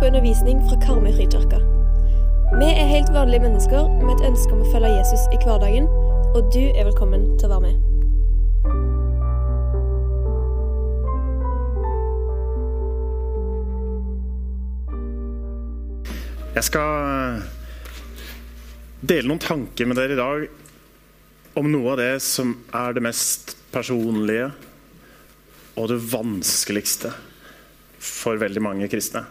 på undervisning fra Karmøy frikirke. Vi er helt vanlige mennesker med et ønske om å følge Jesus i hverdagen, og du er velkommen til å være med. Jeg skal dele noen tanker med dere i dag om noe av det som er det mest personlige og det vanskeligste for veldig mange kristne.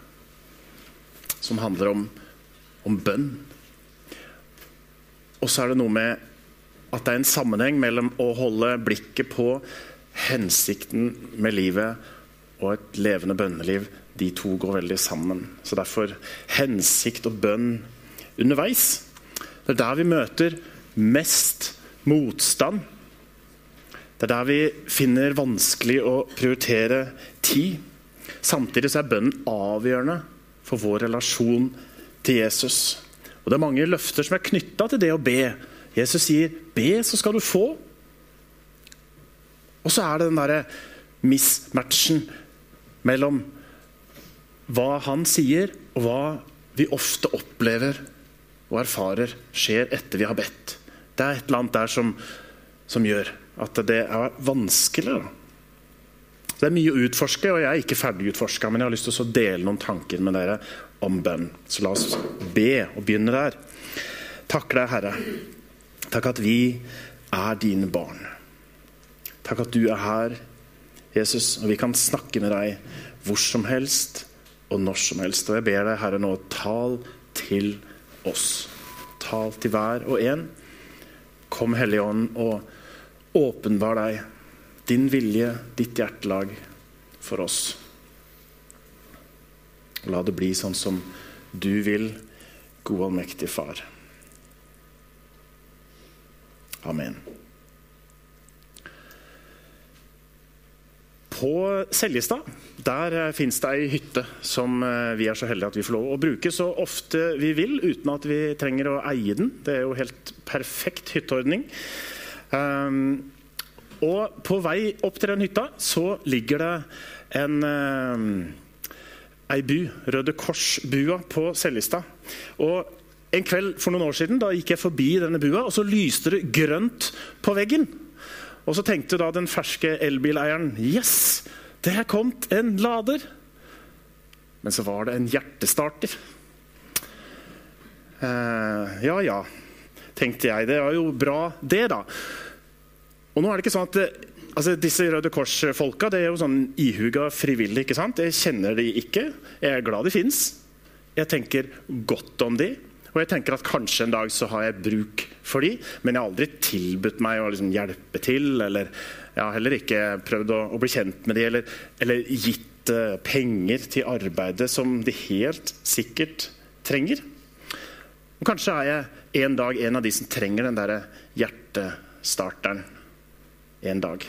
Som handler om, om bønn. Og så er det noe med at det er en sammenheng mellom å holde blikket på hensikten med livet og et levende bønneliv. De to går veldig sammen. Så derfor hensikt og bønn underveis. Det er der vi møter mest motstand. Det er der vi finner vanskelig å prioritere tid. Samtidig så er bønnen avgjørende for vår relasjon til Jesus. Og Det er mange løfter som er knytta til det å be. Jesus sier 'be, så skal du få'. Og så er det den derre mismatchen mellom hva han sier, og hva vi ofte opplever og erfarer skjer etter vi har bedt. Det er et eller annet der som, som gjør at det er vanskelig. Det er mye å utforske, og jeg er ikke ferdig utforska, men jeg har lyst til å dele noen tanker med dere om bønn. Så la oss be og begynne der. Takk deg, Herre. Takk at vi er dine barn. Takk at du er her, Jesus, og vi kan snakke med deg hvor som helst og når som helst. Og jeg ber deg, Herre, nå tal til oss. Tal til hver og en. Kom, Hellige Ånd, og åpenbar deg, din vilje, ditt hjertelag for oss. La det bli sånn som du vil, gode allmektige Far. Amen. På Seljestad der fins det ei hytte som vi er så heldige at vi får lov å bruke så ofte vi vil, uten at vi trenger å eie den. Det er jo helt perfekt hytteordning. Um, og på vei opp til den hytta så ligger det en eh, ei bu, Røde Kors-bua på Seljestad. Og en kveld for noen år siden da gikk jeg forbi denne bua, og så lyste det grønt på veggen. Og så tenkte da den ferske elbileieren Yes, det er kommet en lader. Men så var det en hjertestarter. Eh, ja ja, tenkte jeg. Det var jo bra, det, da. Og nå er det ikke sånn at altså, Disse Røde Kors-folka det er jo sånn ihuga frivillige. ikke sant? Jeg kjenner de ikke. Jeg er glad de fins. Jeg tenker godt om de. Og jeg tenker at kanskje en dag så har jeg bruk for de, men jeg har aldri tilbudt meg å liksom hjelpe til. Eller jeg har heller ikke prøvd å, å bli kjent med de, eller, eller gitt uh, penger til arbeidet som de helt sikkert trenger. Og kanskje er jeg en dag en av de som trenger den der hjertestarteren en dag.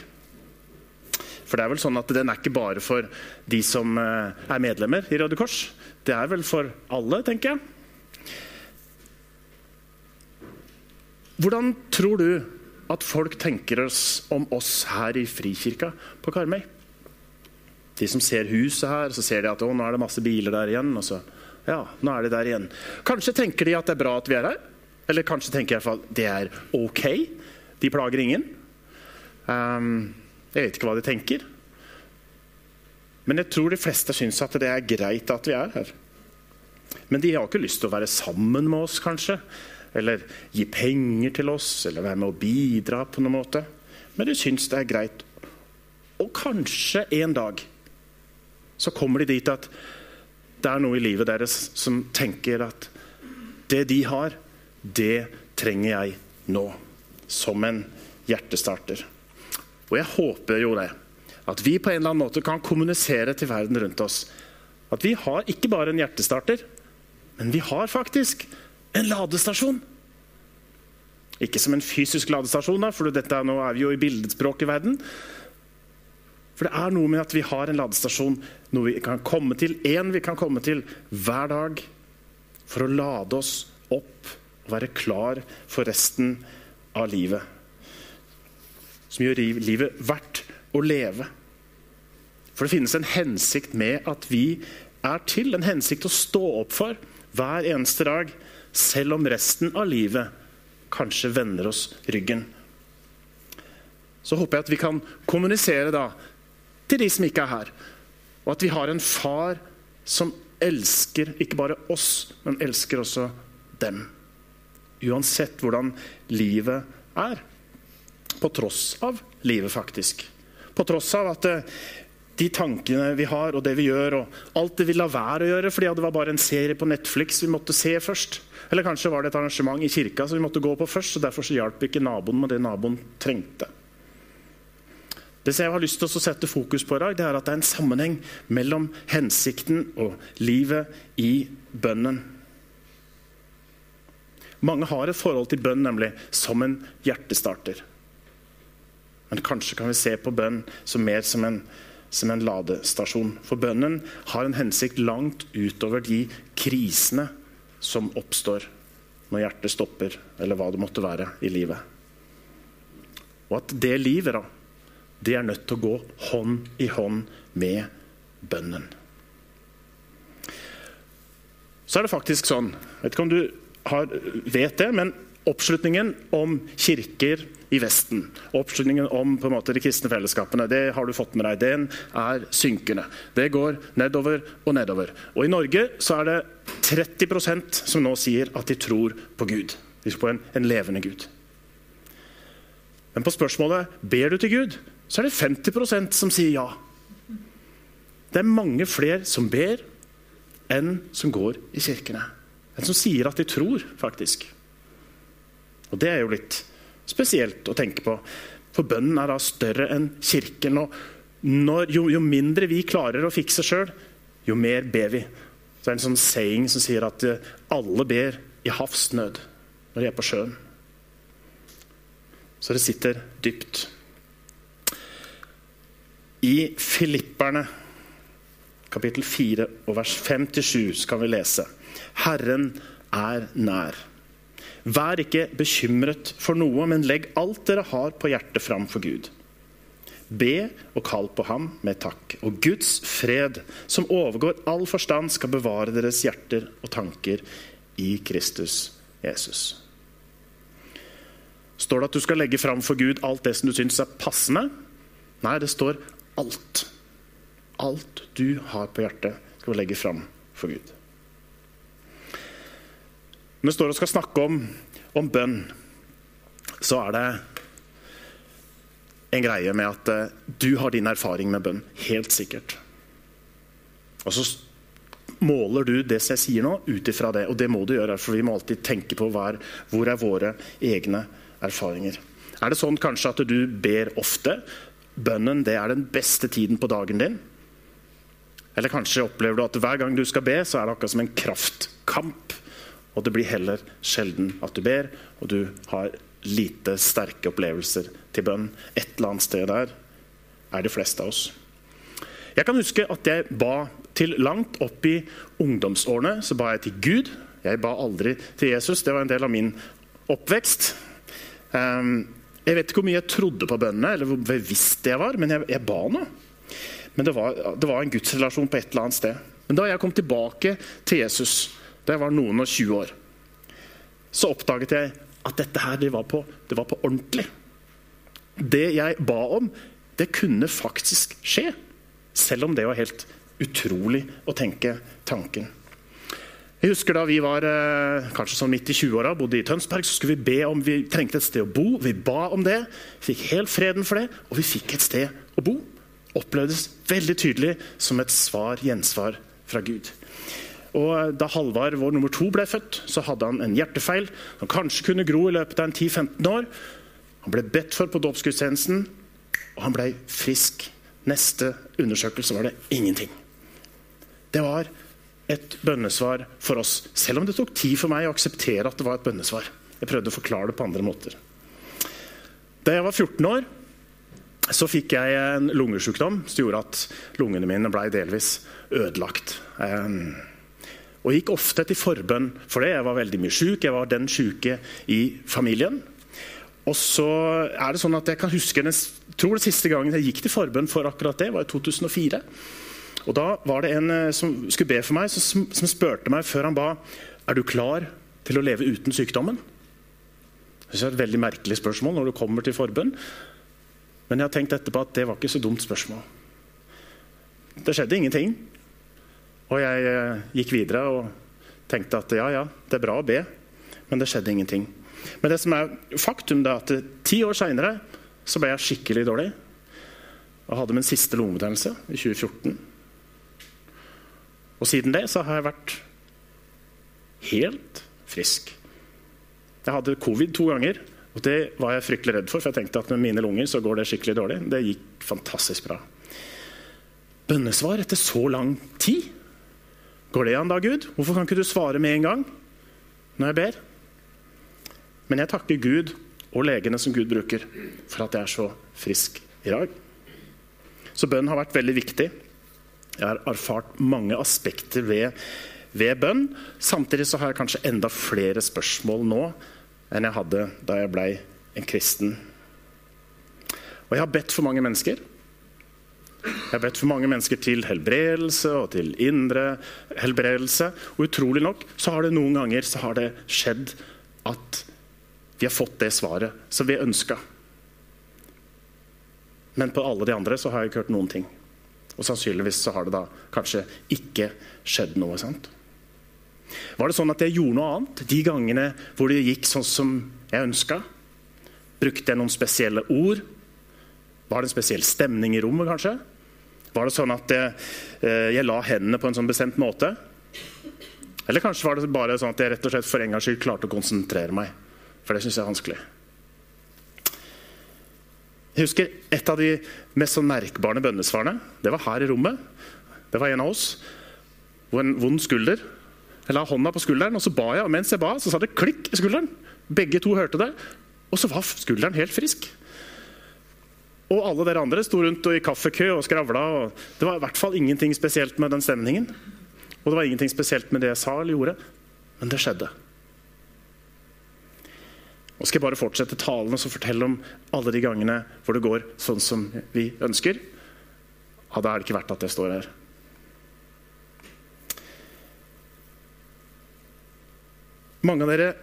For det er vel sånn at Den er ikke bare for de som er medlemmer i Røde Kors. Det er vel for alle, tenker jeg. Hvordan tror du at folk tenker oss om oss her i Frikirka på Karmøy? De som ser huset her, så ser de at å, nå er det masse biler der igjen. og så, ja, nå er de der igjen. Kanskje tenker de at det er bra at vi er her. Eller kanskje tenker de at det er ok. De plager ingen. Um, jeg vet ikke hva de tenker. Men jeg tror de fleste syns at det er greit at vi er her. Men de har ikke lyst til å være sammen med oss, kanskje eller gi penger til oss, eller være med å bidra på noen måte. Men de syns det er greit. Og kanskje en dag så kommer de dit at det er noe i livet deres som tenker at det de har, det trenger jeg nå. Som en hjertestarter. Og jeg håper jo det. At vi på en eller annen måte kan kommunisere til verden rundt oss. At vi har ikke bare en hjertestarter, men vi har faktisk en ladestasjon. Ikke som en fysisk ladestasjon, da, for dette, nå er vi jo i bildespråk i verden. For det er noe med at vi har en ladestasjon, noe vi kan komme til, én vi kan komme til hver dag for å lade oss opp og være klar for resten av livet. Som gjør livet verdt å leve. For det finnes en hensikt med at vi er til, en hensikt å stå opp for hver eneste dag, selv om resten av livet kanskje vender oss ryggen. Så håper jeg at vi kan kommunisere da til de som ikke er her, og at vi har en far som elsker ikke bare oss, men elsker også dem. Uansett hvordan livet er. På tross av livet, faktisk. På tross av at eh, de tankene vi har og det vi gjør, og alt det vi lar være å gjøre fordi det var bare en serie på Netflix vi måtte se først. Eller kanskje var det et arrangement i kirka som vi måtte gå på først, og derfor så hjalp ikke naboen med det naboen trengte. Det som jeg har lyst til å sette fokus på i dag, det er at det er en sammenheng mellom hensikten og livet i bønnen. Mange har et forhold til bønn nemlig som en hjertestarter. Men kanskje kan vi se på bønn som mer som en, som en ladestasjon. For bønnen har en hensikt langt utover de krisene som oppstår når hjertet stopper, eller hva det måtte være i livet. Og at det livet da, det er nødt til å gå hånd i hånd med bønnen. Så er det faktisk sånn Jeg vet ikke om du har, vet det, men oppslutningen om kirker i Vesten, oppslutningen om måte, de kristne fellesskapene, det har du fått med deg. Den er synkende. Det går nedover og nedover. Og I Norge så er det 30% som nå sier at de tror på Gud. De tror på en, en levende Gud. Men på spørsmålet ber du til Gud, så er det 50% som sier ja. Det er mange flere som ber, enn som går i kirkene. Enn som sier at de tror, faktisk. Og Det er jo litt spesielt å tenke på. For bønnen er da større enn kirken. og når, jo, jo, mindre vi klarer å fikse sjøl, jo mer ber vi. Så det er en sånn saying som sier at eh, alle ber i havsnød når de er på sjøen. Så det sitter dypt. I Filipperne kapittel 4 og vers 5-7 skal vi lese. Herren er nær. Vær ikke bekymret for noe, men legg alt dere har på hjertet fram for Gud. Be og kall på ham med takk. Og Guds fred, som overgår all forstand, skal bevare deres hjerter og tanker i Kristus Jesus. Står det at du skal legge fram for Gud alt det som du syns er passende? Nei, det står alt. Alt du har på hjertet, skal du legge fram for Gud. Når vi står og skal snakke om, om bønn, så er det en greie med at uh, du har din erfaring med bønn. Helt sikkert. Og så måler du det jeg sier nå, ut ifra det. Og det må du gjøre, for vi må alltid tenke på hver, hvor er våre egne erfaringer. Er det sånn kanskje at du ber ofte? Bønnen det er den beste tiden på dagen din? Eller kanskje opplever du at hver gang du skal be, så er det akkurat som en kraftkamp. Og det blir heller sjelden at du ber, og du har lite sterke opplevelser til bønn. Et eller annet sted der er de fleste av oss. Jeg kan huske at jeg ba til langt opp i ungdomsårene. Så ba jeg til Gud. Jeg ba aldri til Jesus. Det var en del av min oppvekst. Um, jeg vet ikke hvor mye jeg trodde på bønnene, eller hvor bevisst jeg var, men jeg, jeg ba nå. Men det var, det var en gudsrelasjon på et eller annet sted. Men da jeg kom tilbake til Jesus, da jeg var noen og 20 år, så oppdaget jeg at dette her, det var på, det var på ordentlig. Det jeg ba om, det kunne faktisk skje. Selv om det var helt utrolig å tenke tanken. Jeg husker da vi var eh, kanskje sånn midt i 20-åra, bodde i Tønsberg, så skulle vi be om vi trengte et sted å bo. Vi ba om det, fikk helt freden for det, og vi fikk et sted å bo opplevdes veldig tydelig som et svar, gjensvar fra Gud. Og Da Halvard, vår nummer to, ble født, så hadde han en hjertefeil som kanskje kunne gro i løpet av en 10-15 år. Han ble bedt for på dåpsgudstjenesten, og han ble frisk. Neste undersøkelse var det ingenting. Det var et bønnesvar for oss, selv om det tok tid for meg å akseptere at det var et bønnesvar. Jeg prøvde å forklare det på andre måter. Da jeg var 14 år, så fikk jeg en lungesykdom som gjorde at lungene mine ble delvis ødelagt. Um, og gikk ofte til forbønn for det. Jeg var veldig mye syk. Jeg var den syke i familien. Og så er det sånn at jeg kan huske den, tror det siste gangen jeg gikk til forbønn for akkurat det, var i 2004. Og Da var det en eh, som skulle be for meg, som, som spurte meg før han ba er du klar til å leve uten sykdommen. Det er et veldig merkelig spørsmål når du kommer til forbønn. Men jeg har tenkt etterpå at det var ikke så dumt spørsmål. Det skjedde ingenting. Og jeg eh, gikk videre og tenkte at ja, ja, det er bra å be, men det skjedde ingenting. Men det som er faktum er at ti år seinere ble jeg skikkelig dårlig. Og hadde min siste lungebetennelse i 2014. Og siden det så har jeg vært helt frisk. Jeg hadde covid to ganger, og det var jeg fryktelig redd for. For jeg tenkte at med mine lunger så går det skikkelig dårlig. Det gikk fantastisk bra. Bønnesvar etter så lang tid? Går det an da, Gud? Hvorfor kan ikke du svare med en gang når jeg ber? Men jeg takker Gud og legene som Gud bruker, for at jeg er så frisk i dag. Så bønn har vært veldig viktig. Jeg har erfart mange aspekter ved, ved bønn. Samtidig så har jeg kanskje enda flere spørsmål nå enn jeg hadde da jeg blei en kristen. Og jeg har bedt for mange mennesker. Jeg har bedt for mange mennesker til helbredelse og til indre helbredelse. Og utrolig nok så har det noen ganger så har det skjedd at vi har fått det svaret som vi ønska. Men på alle de andre så har jeg ikke hørt noen ting. Og sannsynligvis så har det da kanskje ikke skjedd noe. sant? Var det sånn at jeg gjorde noe annet de gangene hvor det gikk sånn som jeg ønska? Brukte jeg noen spesielle ord? Var det en spesiell stemning i rommet, kanskje? Var det sånn at jeg, eh, jeg la hendene på en sånn bestemt måte? Eller kanskje var det bare sånn at jeg rett og slett for en gangs skyld klarte å konsentrere meg? For det syns jeg er vanskelig. Jeg husker Et av de mest sånn merkbare bønnesvarene det var her i rommet. Det var en av oss. Og en vond skulder. Jeg la hånda på skulderen, og så ba jeg. Og mens jeg ba, så sa det klikk i skulderen. Begge to hørte det. Og så var skulderen helt frisk. Og alle dere andre sto rundt og i kaffekø og skravla. Og det var i hvert fall ingenting spesielt med den stemningen. Og det var ingenting spesielt med det jeg sa eller gjorde. Men det skjedde. Nå skal jeg bare fortsette talen og fortelle om alle de gangene hvor det går sånn som vi ønsker. Ja, da er det ikke verdt at jeg står her. Mange av dere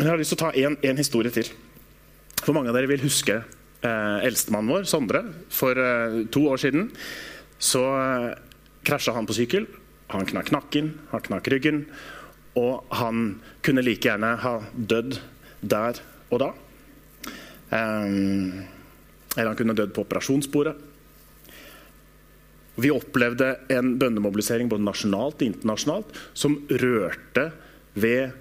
men Jeg har lyst til å ta en, historie til. For Mange av dere vil huske eh, eldstemannen vår, Sondre. For eh, to år siden så eh, krasja han på sykkel. Han knakk nakken, han knakk ryggen. Og han kunne like gjerne ha dødd der og da. Eh, eller han kunne dødd på operasjonsbordet. Vi opplevde en bøndemobilisering både nasjonalt og internasjonalt som rørte ved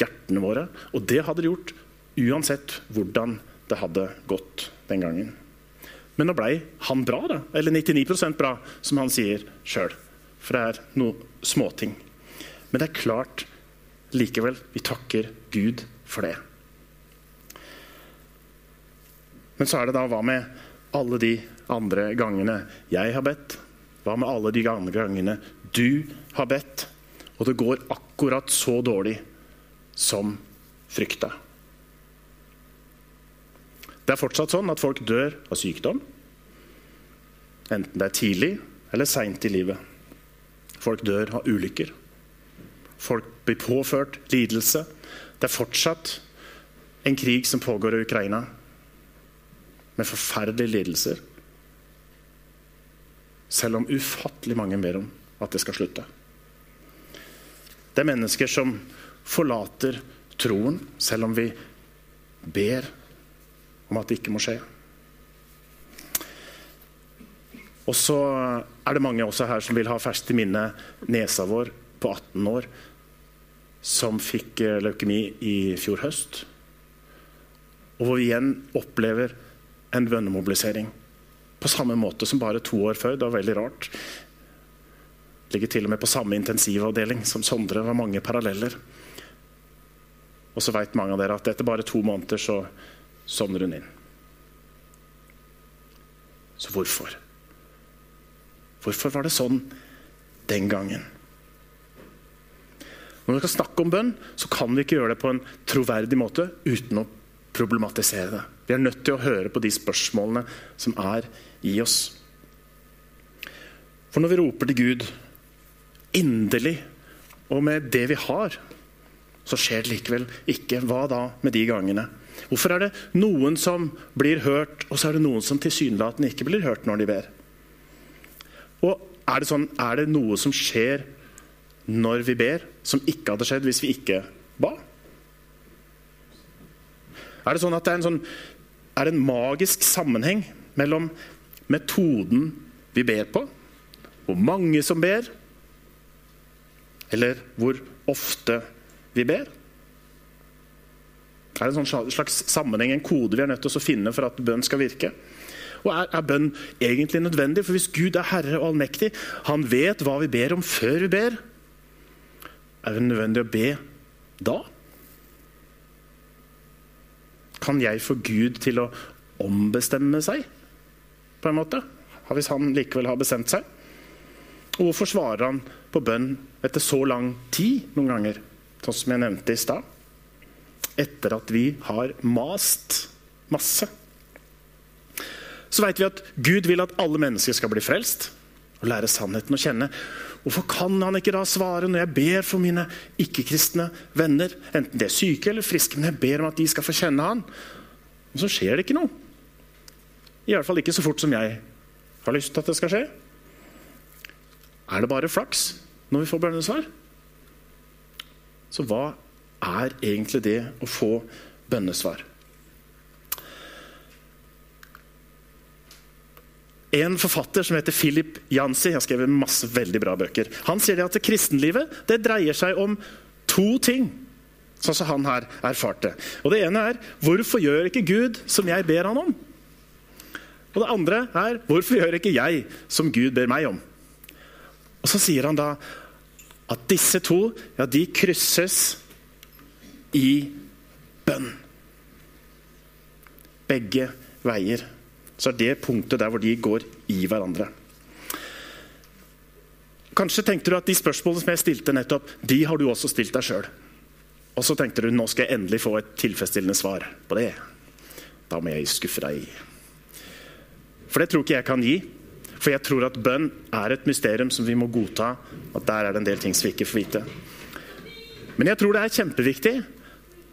hjertene våre. Og det hadde det gjort uansett hvordan det hadde gått den gangen. Men nå blei han bra, da. Eller 99% bra, som han sier sjøl. For det er noen småting. Men det er klart likevel vi takker Gud for det. Men så er det da hva med alle de andre gangene jeg har bedt? Hva med alle de andre gangene du har bedt, og det går akkurat så dårlig som frykta? Det er fortsatt sånn at folk dør av sykdom. Enten det er tidlig eller seint i livet. Folk dør av ulykker. Folk blir påført lidelse. Det er fortsatt en krig som pågår i Ukraina med forferdelige lidelser. Selv om ufattelig mange ber om at det skal slutte. Det er mennesker som forlater troen, selv om vi ber om at det ikke må skje. Og så er det mange også her som vil ha ferskt i minne nesa vår på 18 år som fikk eh, leukemi i fjor høst. Og hvor vi igjen opplever en bønnemobilisering. På samme måte som bare to år før. Det var veldig rart. Ligger til og med på samme intensivavdeling som Sondre. Det var mange paralleller. Og så vet mange av dere at etter bare to måneder så sovner hun inn. Så hvorfor? Hvorfor var det sånn den gangen? Når vi skal snakke om bønn, så kan vi ikke gjøre det på en troverdig måte uten å problematisere det. Vi er nødt til å høre på de spørsmålene som er i oss. For når vi roper til Gud inderlig og med det vi har, så skjer det likevel ikke. Hva da med de gangene? Hvorfor er det noen som blir hørt, og så er det noen som tilsynelatende ikke blir hørt når de ber? Og er det, sånn, er det noe som skjer når vi ber, som ikke hadde skjedd hvis vi ikke ba? Er det sånn at det er en, sånn, er en magisk sammenheng mellom metoden vi ber på, hvor mange som ber, eller hvor ofte vi ber? Er en sånn slags sammenheng, en kode vi er nødt til å finne for at bønn skal virke? Og er, er, bønn egentlig nødvendig? For hvis Gud er herre og allmektig, han vet hva vi ber om før vi ber, er det nødvendig å be da? Kan jeg få Gud til å ombestemme seg, på en måte? Hvis han likevel har bestemt seg? Og hvorfor svarer han på bønn etter så lang tid noen ganger? Sånn som jeg nevnte i stad. Etter at vi har mast masse. Så vet vi at Gud vil at alle mennesker skal bli frelst og lære sannheten å kjenne. Hvorfor kan han ikke da svare når jeg ber for mine ikke-kristne venner? Enten de er syke eller friske, men jeg ber om at de skal få kjenne han. Og så skjer det ikke noe. I hvert fall ikke så fort som jeg har lyst til at det skal skje. Er det bare flaks når vi får bønnesvar? Så hva er egentlig det å få bønnesvar? En forfatter som heter Philip Jansi, har skrevet masse veldig bra bøker. Han sier at det kristenlivet det dreier seg om to ting. Sånn som han her erfarte. Og Det ene er hvorfor gjør ikke Gud som jeg ber han om? Og det andre er hvorfor gjør ikke jeg som Gud ber meg om? Og Så sier han da at disse to ja, de krysses i bønn. Begge veier så er det punktet der hvor de går i hverandre. Kanskje tenkte du at de spørsmålene som jeg stilte nettopp, de har du også stilt deg sjøl. Og så tenkte du nå skal jeg endelig få et tilfredsstillende svar på det. Da må jeg skuffe deg. For det tror ikke jeg kan gi. For jeg tror at bønn er et mysterium som vi må godta. At der er det en del ting som vi ikke får vite. Men jeg tror det er kjempeviktig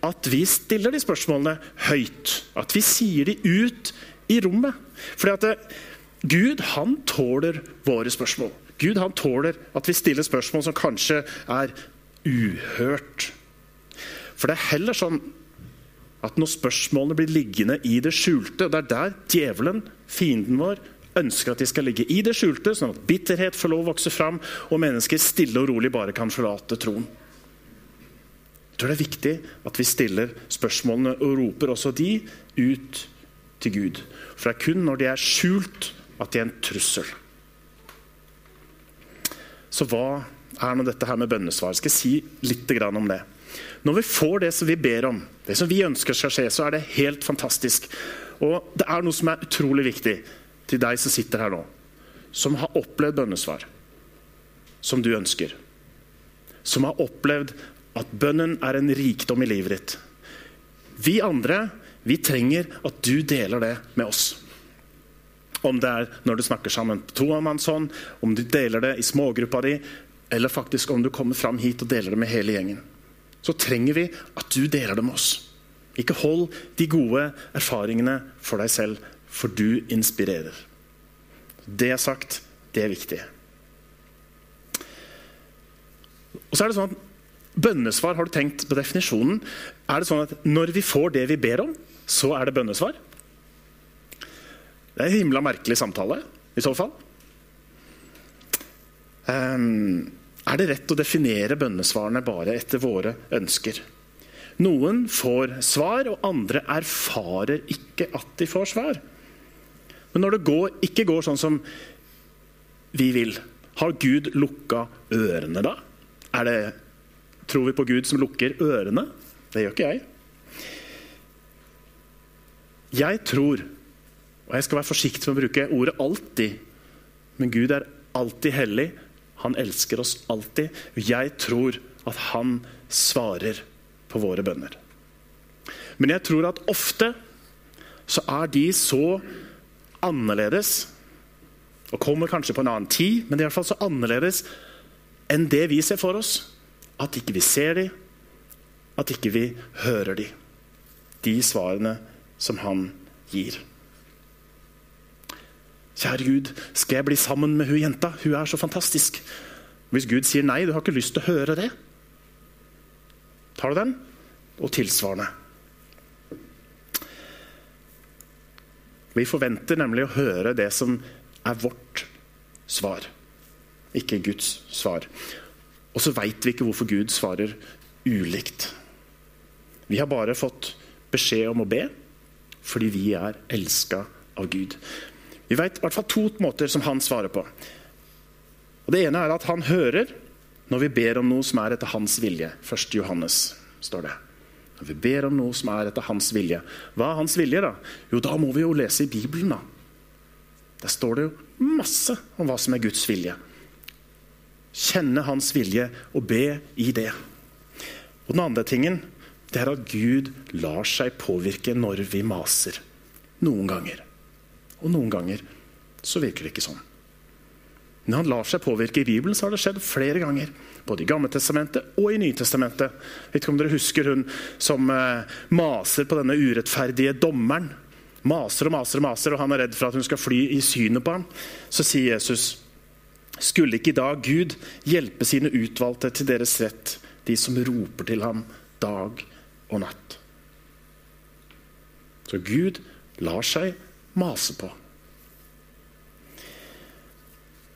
at vi stiller de spørsmålene høyt. At vi sier de ut i rommet. Fordi at eh, Gud han tåler våre spørsmål. Gud han tåler at vi stiller spørsmål som kanskje er uhørt. For det er heller sånn at når spørsmålene blir liggende i det skjulte og Det er der djevelen, fienden vår, ønsker at de skal ligge i det skjulte, sånn at bitterhet får lov å vokse fram, og mennesker stille og rolig bare kan forlate troen. Tror det er viktig at vi stiller spørsmålene og roper også de ut til Gud. For det er kun når de er skjult, at de er en trussel. Så hva er nå dette her med bønnesvar? Jeg skal si litt om det. Når vi får det som vi ber om, det som vi ønsker skal skje, så er det helt fantastisk. Og det er noe som er utrolig viktig til deg som sitter her nå, som har opplevd bønnesvar som du ønsker. Som har opplevd at bønnen er en rikdom i livet ditt. Vi andre vi trenger at du deler det med oss. Om det er når du snakker sammen på tomannshånd, om du deler det i smågruppa di, eller faktisk om du kommer fram hit og deler det med hele gjengen. Så trenger vi at du deler det med oss. Ikke hold de gode erfaringene for deg selv, for du inspirerer. Det er sagt, det er viktig. Og så er det sånn at Bønnesvar, har du tenkt på definisjonen? Er det sånn at når vi får det vi ber om, så er det bønnesvar. Det er en himla merkelig samtale, i så fall. Um, er det rett å definere bønnesvarene bare etter våre ønsker? Noen får svar, og andre erfarer ikke at de får svar. Men når det går, ikke går sånn som vi vil, har Gud lukka ørene da? Er Det, tror vi på Gud som lukker ørene? Det gjør ikke jeg. Jeg tror, og jeg skal være forsiktig med å bruke ordet 'alltid', men Gud er alltid hellig. Han elsker oss alltid. Jeg tror at han svarer på våre bønner. Men jeg tror at ofte så er de så annerledes Og kommer kanskje på en annen tid, men i hvert fall så annerledes enn det vi ser for oss. At ikke vi ser dem, at ikke vi hører dem. De svarene som han gir. Kjære Gud, skal jeg bli sammen med hun jenta? Hun er så fantastisk. Hvis Gud sier nei, du har ikke lyst til å høre det, tar du den? Og tilsvarende. Vi forventer nemlig å høre det som er vårt svar, ikke Guds svar. Og så veit vi ikke hvorfor Gud svarer ulikt. Vi har bare fått beskjed om å be fordi vi er elska av Gud. Vi vet i hvert fall to måter som han svarer på. Og Det ene er at han hører når vi ber om noe som er etter hans vilje. 1. Johannes står det. Når vi ber om noe som er etter hans vilje. Hva er hans vilje, da? Jo, da må vi jo lese i Bibelen, da. Der står det jo masse om hva som er Guds vilje. Kjenne hans vilje og be i det. Og Den andre tingen det er at Gud lar seg påvirke når vi maser. Noen ganger. Og noen ganger så virker det ikke sånn. Når han lar seg påvirke i Bibelen, så har det skjedd flere ganger. Både i Gammeltestamentet og i Nytestamentet. Vet ikke om dere husker hun som eh, maser på denne urettferdige dommeren. Maser og maser og maser, og han er redd for at hun skal fly i synet på ham. Så sier Jesus, skulle ikke da Gud hjelpe sine utvalgte til deres rett, de som roper til ham dag og natt? Så Gud lar seg mase på.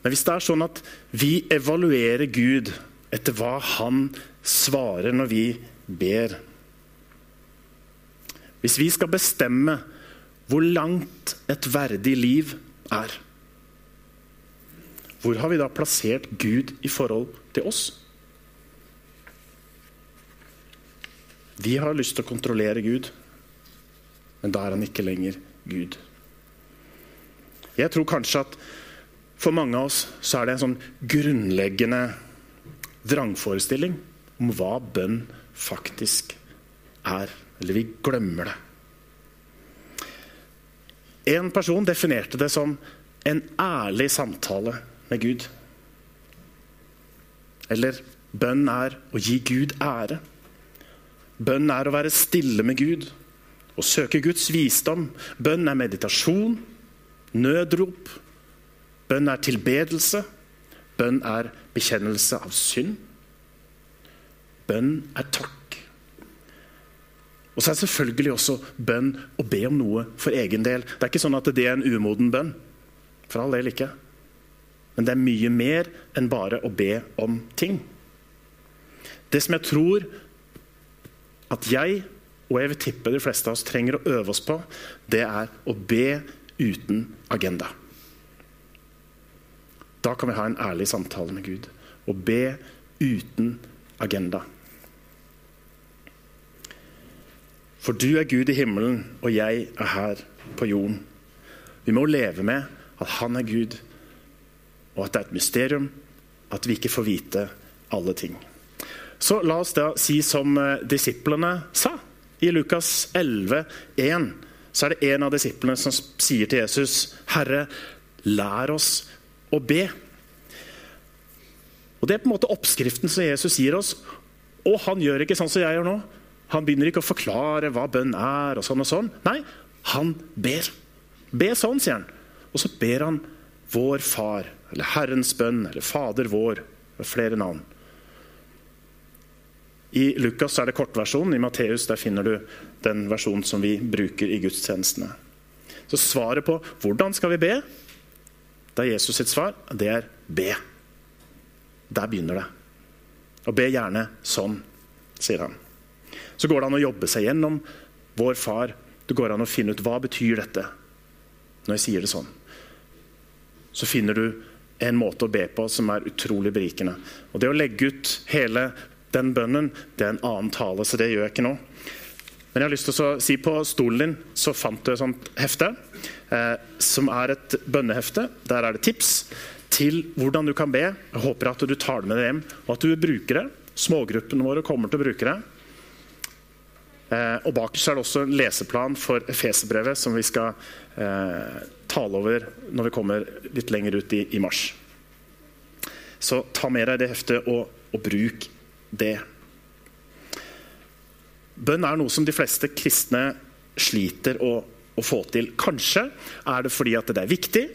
Men hvis det er sånn at vi evaluerer Gud etter hva han svarer når vi ber Hvis vi skal bestemme hvor langt et verdig liv er Hvor har vi da plassert Gud i forhold til oss? Vi har lyst til å kontrollere Gud, men da er han ikke lenger Gud. Jeg tror kanskje at for mange av oss så er det en sånn grunnleggende vrangforestilling om hva bønn faktisk er. Eller vi glemmer det. En person definerte det som en ærlig samtale med Gud. Eller bønn er å gi Gud ære. Bønn er å være stille med Gud og søke Guds visdom. Bønn er meditasjon, nødrop, Bønn er tilbedelse. Bønn er bekjennelse av synd. Bønn er takk. Og så er det selvfølgelig også bønn å be om noe for egen del. Det er ikke sånn at det er en umoden bønn. For all del ikke. Men det er mye mer enn bare å be om ting. Det som jeg tror at jeg, og jeg vil tippe de fleste av oss, trenger å øve oss på, det er å be uten agenda. Da kan vi ha en ærlig samtale med Gud Å be uten agenda. For du er Gud i himmelen, og jeg er her på jorden. Vi må leve med at han er Gud, og at det er et mysterium at vi ikke får vite alle ting. Så la oss da si som eh, disiplene sa. I Lukas 11, 1, så er det en av disiplene som sier til Jesus, 'Herre, lær oss å be. Og Det er på en måte oppskriften som Jesus gir oss. Og han gjør ikke sånn som jeg gjør nå. Han begynner ikke å forklare hva bønn er. og sånn og sånn. Nei, han ber. Be sånn, sier han. Og så ber han vår far, eller Herrens bønn, eller Fader vår, med flere navn. I Lukas er det kortversjonen, i Matteus finner du den versjonen som vi bruker i gudstjenestene. Så svaret på hvordan skal vi be, det er Jesus sitt svar. Det er be. Der begynner det. Og be gjerne sånn, sier han. Så går det an å jobbe seg gjennom vår far. Det går an å finne ut hva betyr dette når jeg sier det sånn. Så finner du en måte å be på som er utrolig berikende. Og Det å legge ut hele den bønnen, det er en annen tale, så det gjør jeg ikke nå. Men jeg har lyst til å si på stolen din så fant du et sånt hefte. Eh, som er et bønnehefte. Der er det tips til hvordan du kan be. Jeg håper at du tar det med deg hjem, og at du bruker det. Smågruppene våre kommer til å bruke det. Eh, og Bakerst er det også en leseplan for Efeserbrevet som vi skal eh, tale over når vi kommer litt lenger ut i, i mars. Så ta med deg det heftet og, og bruk det. Bønn er noe som de fleste kristne sliter å, å, få til. Kanskje er det fordi at det er viktig,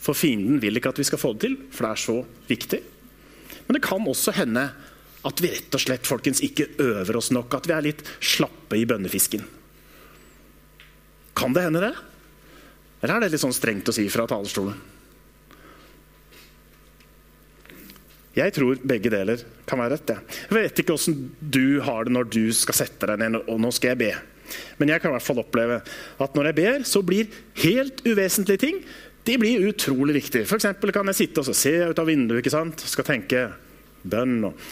for fienden vil ikke at vi skal få det til, for det er så viktig. Men det kan også hende at vi rett og slett folkens, ikke øver oss nok. At vi er litt slappe i bønnefisken. Kan det hende, det? Eller er det litt sånn strengt å si fra talerstolen? Jeg tror begge deler kan være rett. Jeg vet ikke åssen du har det når du skal sette deg ned og nå skal jeg be. Men jeg kan i hvert fall oppleve at når jeg ber, så blir helt uvesentlige ting de blir utrolig viktige. F.eks. kan jeg sitte og se ut av vinduet ikke sant? skal tenke bønn. Og,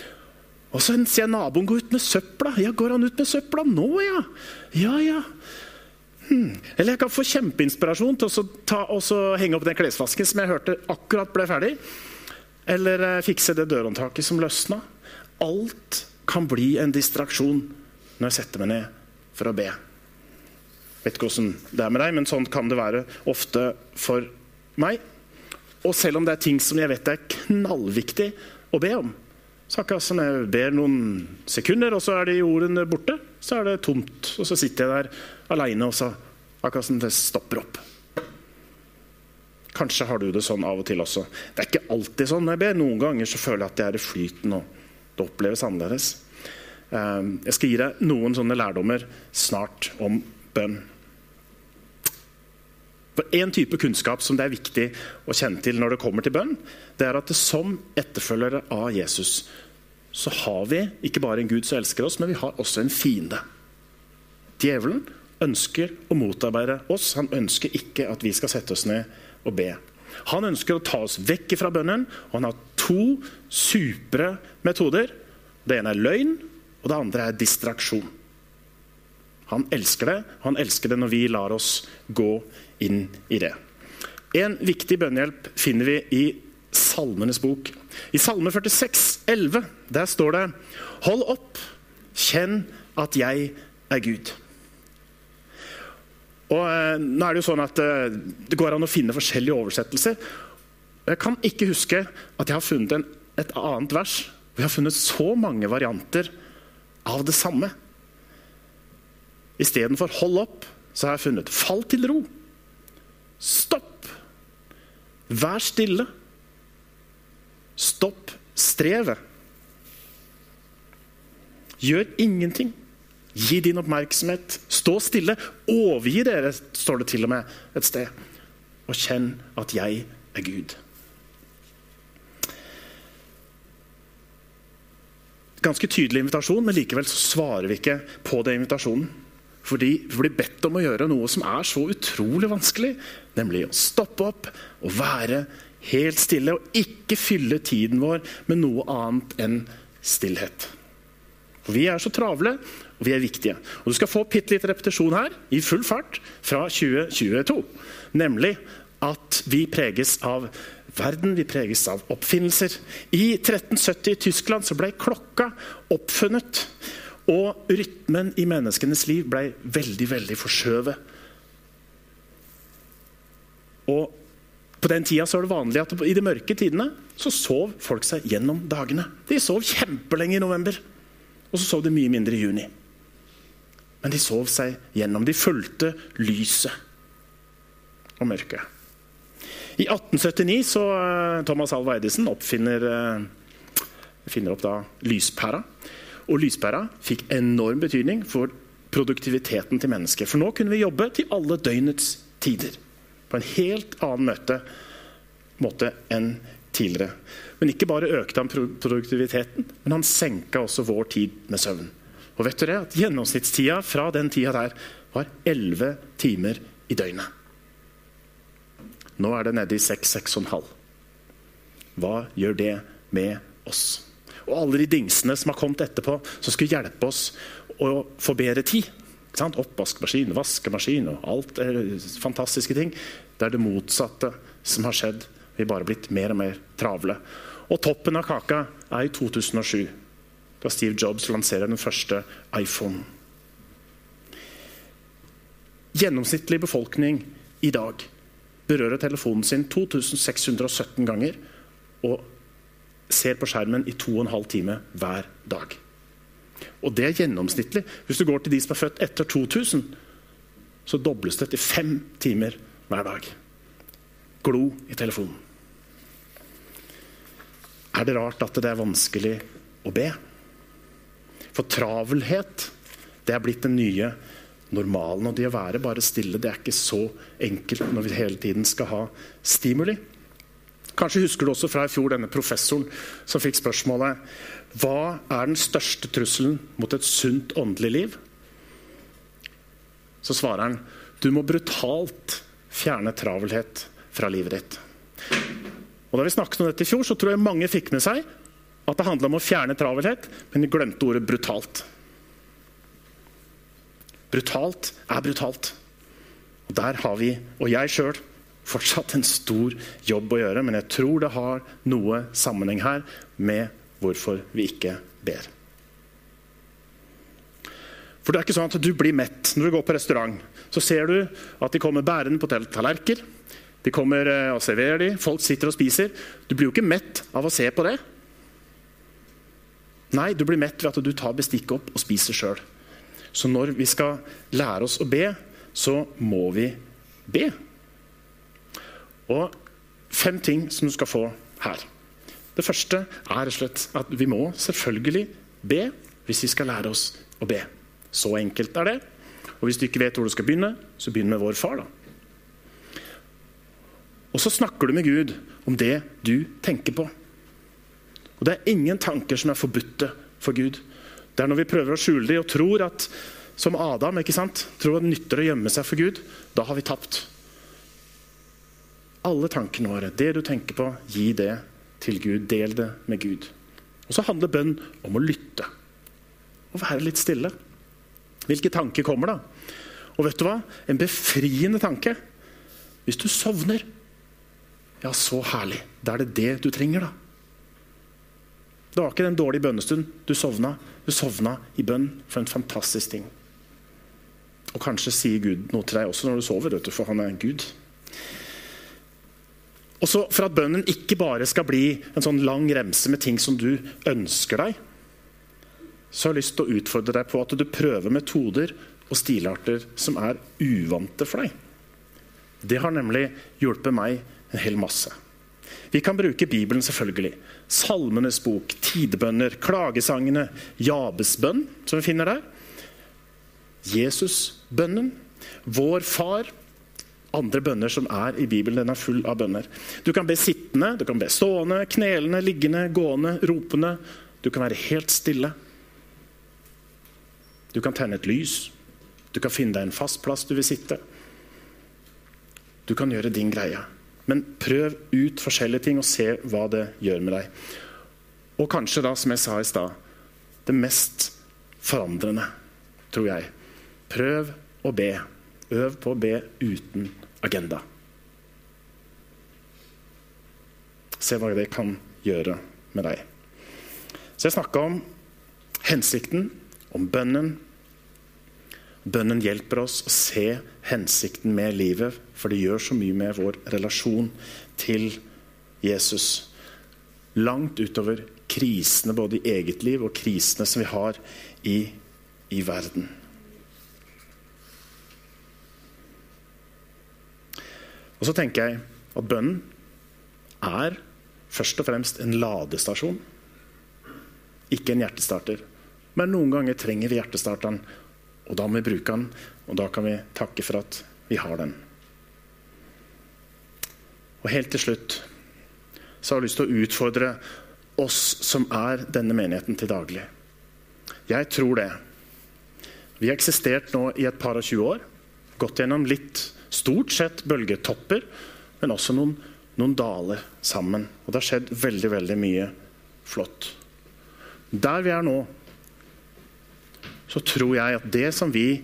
og så ser jeg naboen gå ut med søpla. Ja, Går han ut med søpla nå, ja? Ja, ja. Hmm. Eller jeg kan få kjempeinspirasjon til å ta, henge opp den klesvasken som jeg hørte akkurat ble ferdig. Eller eh, fikse det dørhåndtaket som løsna. Alt kan bli en distraksjon når jeg setter meg ned for å be. Vet ikke hvordan det er med deg, men sånn kan det være ofte for meg. Og selv om det er ting som jeg vet er knallviktig å be om, så akkurat som jeg ber noen sekunder, og så er de ordene borte, så er det tomt. Og så sitter jeg der aleine, og så akkurat som det stopper opp. Kanskje har du det sånn av og til også. Det er ikke alltid sånn jeg ber. Noen ganger så føler jeg at jeg er i flyten, og det oppleves annerledes. Ehm, jeg skal gi deg noen sånne lærdommer snart om bønn. For En type kunnskap som det er viktig å kjenne til når det kommer til bønn, det er at det som etterfølgere av Jesus, så har vi ikke bare en Gud som elsker oss, men vi har også en fiende. Djevelen ønsker å motarbeide oss. Han ønsker ikke at vi skal sette oss ned og be. Han ønsker å ta oss vekk fra bønnen, og han har to supre metoder. Det ene er løgn, og det andre er distraksjon. Han elsker det. og Han elsker det når vi lar oss gå inn i det. En viktig bønnehjelp finner vi i Salmenes bok. I Salme 46, 11, der står det Hold opp, kjenn at jeg er Gud. Og eh, nå er Det jo sånn at eh, det går an å finne forskjellige oversettelser. Jeg kan ikke huske at jeg har funnet en, et annet vers hvor jeg har funnet så mange varianter av det samme. Istedenfor 'hold opp', så har jeg funnet 'fall til ro'. Stopp! Vær stille. Stopp strevet. Gjør ingenting. Gi din oppmerksomhet. Stå stille. Overgi dere, står det til og med et sted. Og kjenn at jeg er Gud. Ganske tydelig invitasjon, men likevel svarer vi ikke på den invitasjonen. Fordi vi blir bedt om å gjøre noe som er så utrolig vanskelig. Nemlig å stoppe opp og være helt stille. Og ikke fylle tiden vår med noe annet enn stillhet. For Vi er så travle, og vi er viktige. Og Du skal få bitte litt repetisjon her, i full fart, fra 2022. Nemlig at vi preges av verden, vi preges av oppfinnelser. I 1370 i Tyskland så ble klokka oppfunnet. Og rytmen i menneskenes liv ble veldig, veldig forskjøvet. Og på den tida så var det vanlig at i de mørke tidene så sov folk seg gjennom dagene. De sov kjempelenge i november, og så sov de mye mindre i juni. Men de sov seg gjennom. De fulgte lyset og mørket. I 1879 så uh, Thomas Alva Edison oppfinner uh, finner opp da lyspæra. Og lyspæra fikk enorm betydning for produktiviteten til mennesket. For nå kunne vi jobbe til alle døgnets tider. På en helt annen møte, måte enn tidligere. Men ikke bare økte han produktiviteten, men han senka også vår tid med søvn. Og vet du det? At Gjennomsnittstida fra den tida der var 11 timer i døgnet. Nå er det nede i 6-6,5. Hva gjør det med oss? Og alle de dingsene som har kommet etterpå, som skulle hjelpe oss å få bedre tid. Oppvaskmaskin, vaskemaskin og alt er fantastiske ting. Det er det motsatte som har skjedd. Vi er bare blitt mer og mer travle. Og toppen av kaka er i 2007, da Steve Jobs lanserer den første iPhone. gjennomsnittlig befolkning i dag berører telefonen sin 2617 ganger og ser på skjermen i 2 12 timer hver dag. Og det er gjennomsnittlig. Hvis du går til de som er født etter 2000, så dobles det til fem timer hver dag. Glo i telefonen. Er det rart at det er vanskelig å be? For travelhet det er blitt den nye normalen. Og det å være bare stille det er ikke så enkelt når vi hele tiden skal ha stimuli. Kanskje husker du også fra i fjor denne professoren som fikk spørsmålet hva er den største trusselen mot et sunt åndelig liv? Så svarer han du må brutalt fjerne travelhet fra livet ditt. Og Da vi snakket om dette i fjor, så tror jeg mange fikk med seg at det handla om å fjerne travelhet, men de glemte ordet brutalt. Brutalt er brutalt. Og Der har vi, og jeg sjøl, fortsatt en stor jobb å gjøre. Men jeg tror det har noe sammenheng her med hvorfor vi ikke ber. For det er ikke sånn at du blir mett når du går på restaurant. Så ser du at de kommer bærende på tallerkener. De kommer eh, og serverer de. Folk sitter og spiser. Du blir jo ikke mett av å se på det. Nei, du blir mett ved at du tar bestikket opp og spiser sjøl. Så når vi skal lære oss å be, så må vi be. Og fem ting som du skal få her. Det første er rett og slett at vi må selvfølgelig be hvis vi skal lære oss å be. Så enkelt er det. Og hvis du ikke vet hvor du skal begynne, så begynn med vår far. da. Og så snakker du med Gud om det du tenker på. Og Det er ingen tanker som er forbudte for Gud. Det er når vi prøver å skjule dem og tror at som Adam ikke sant? tror at det nytter å gjemme seg for Gud. Da har vi tapt. Alle tankene våre, det du tenker på, gi det til Gud. Del det med Gud. Og Så handler bønn om å lytte. Å være litt stille. Hvilke tanker kommer da? Og vet du hva? En befriende tanke. Hvis du sovner, ja, så herlig. Da er det det du trenger, da. Det var ikke den dårlige bønnestund. Du sovna. Du sovna i bønn for en fantastisk ting. Og kanskje sier Gud noe til deg også når du sover, for han er Gud. Og så For at bønnen ikke bare skal bli en sånn lang remse med ting som du ønsker deg, så har jeg lyst til å utfordre deg på at du prøver metoder og stilarter som er uvante for deg. Det har nemlig hjulpet meg en hel masse. Vi kan bruke Bibelen, selvfølgelig. Salmenes bok, tidebønner, klagesangene, Jabesbønn, som vi finner der. Jesusbønnen. Vår Far. Andre bønner som er i Bibelen. Den er full av bønner. Du kan be sittende, du kan be stående, knelende, liggende, gående, ropende. Du kan være helt stille. Du kan tenne et lys. Du kan finne deg en fast plass du vil sitte. Du kan gjøre din greie. Men prøv ut forskjellige ting og se hva det gjør med deg. Og kanskje da, som jeg sa i stad, det mest forandrende, tror jeg. Prøv å be. Øv på å be uten agenda. Se hva det kan gjøre med deg. Så jeg snakka om hensikten, om bønnen. Bønnen hjelper oss å se hensikten med livet, for det gjør så mye med vår relasjon til Jesus. Langt utover krisene både i eget liv og krisene som vi har i, i verden. Og så tenker jeg at bønnen er først og fremst en ladestasjon. Ikke en hjertestarter. Men noen ganger trenger vi hjertestarteren, og da må vi bruke den. Og da kan vi takke for at vi har den. Og helt til slutt så har jeg lyst til å utfordre oss som er denne menigheten til daglig. Jeg tror det. Vi har eksistert nå i et par og 20 år. Gått gjennom litt stort sett bølgetopper, men også noen, noen daler sammen. Og det har skjedd veldig, veldig mye flott. Der vi er nå, så tror jeg at det som vi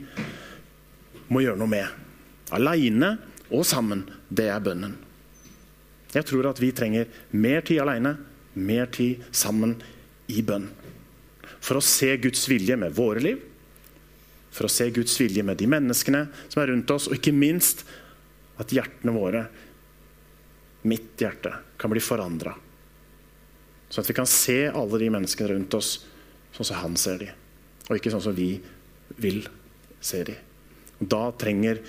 må gjøre noe med, aleine og sammen, det er bønnen. Jeg tror at vi trenger mer tid aleine, mer tid sammen i bønn. For å se Guds vilje med våre liv, for å se Guds vilje med de menneskene som er rundt oss, og ikke minst at hjertene våre, mitt hjerte, kan bli forandra. Sånn at vi kan se alle de menneskene rundt oss sånn som han ser de, og ikke sånn som vi vil se de. Og da trenger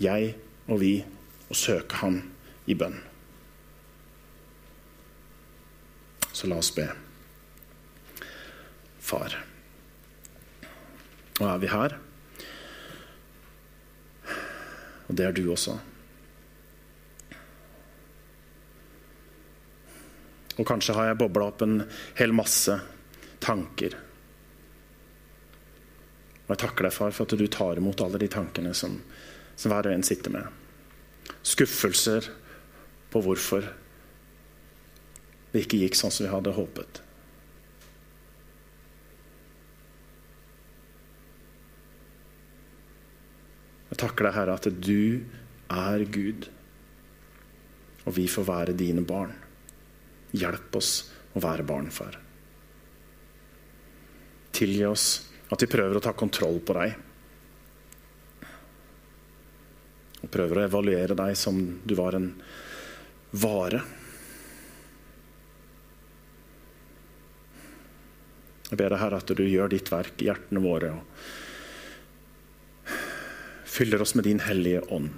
jeg og vi å søke Han i bønn. Så la oss be. Far. Nå er vi her. Og det er du også. Og kanskje har jeg bobla opp en hel masse tanker. Og jeg takker deg, far, for at du tar imot alle de tankene som, som hver og en sitter med. Skuffelser på hvorfor det ikke gikk sånn som vi hadde håpet. Jeg takker deg, Herre, at du er Gud, og vi får være dine barn. Hjelp oss å være barn, far. Tilgi oss at vi prøver å ta kontroll på deg. Og prøver å evaluere deg som du var en vare. Jeg ber deg, Herre, at du gjør ditt verk i hjertene våre. og fyller oss med din hellige ånd.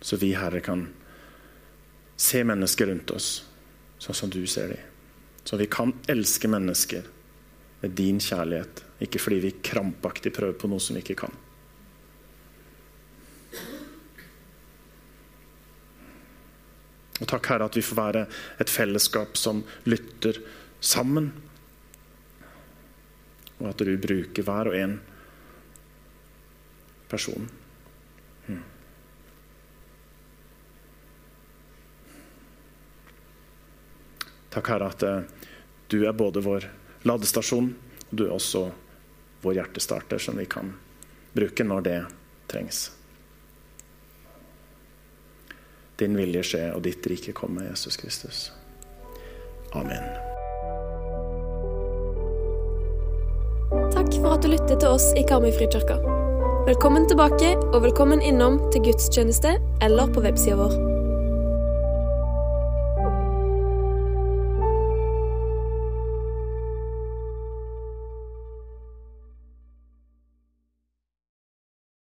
Så vi, Herre, kan se mennesker rundt oss sånn som du ser dem. Så vi kan elske mennesker med din kjærlighet, ikke fordi vi krampaktig prøver på noe som vi ikke kan. Og takk, Herre, at vi får være et fellesskap som lytter sammen. Og at du bruker hver og en person. Hmm. Takk, Herre, at eh, du er både vår ladestasjon, og du er også vår hjertestarter, som vi kan bruke når det trengs. Din vilje skje, og ditt rike komme, Jesus Kristus. Amen. Takk for at du lyttet til oss i Karmøy Frikirke. Velkommen tilbake, og velkommen innom til gudstjeneste eller på websida vår.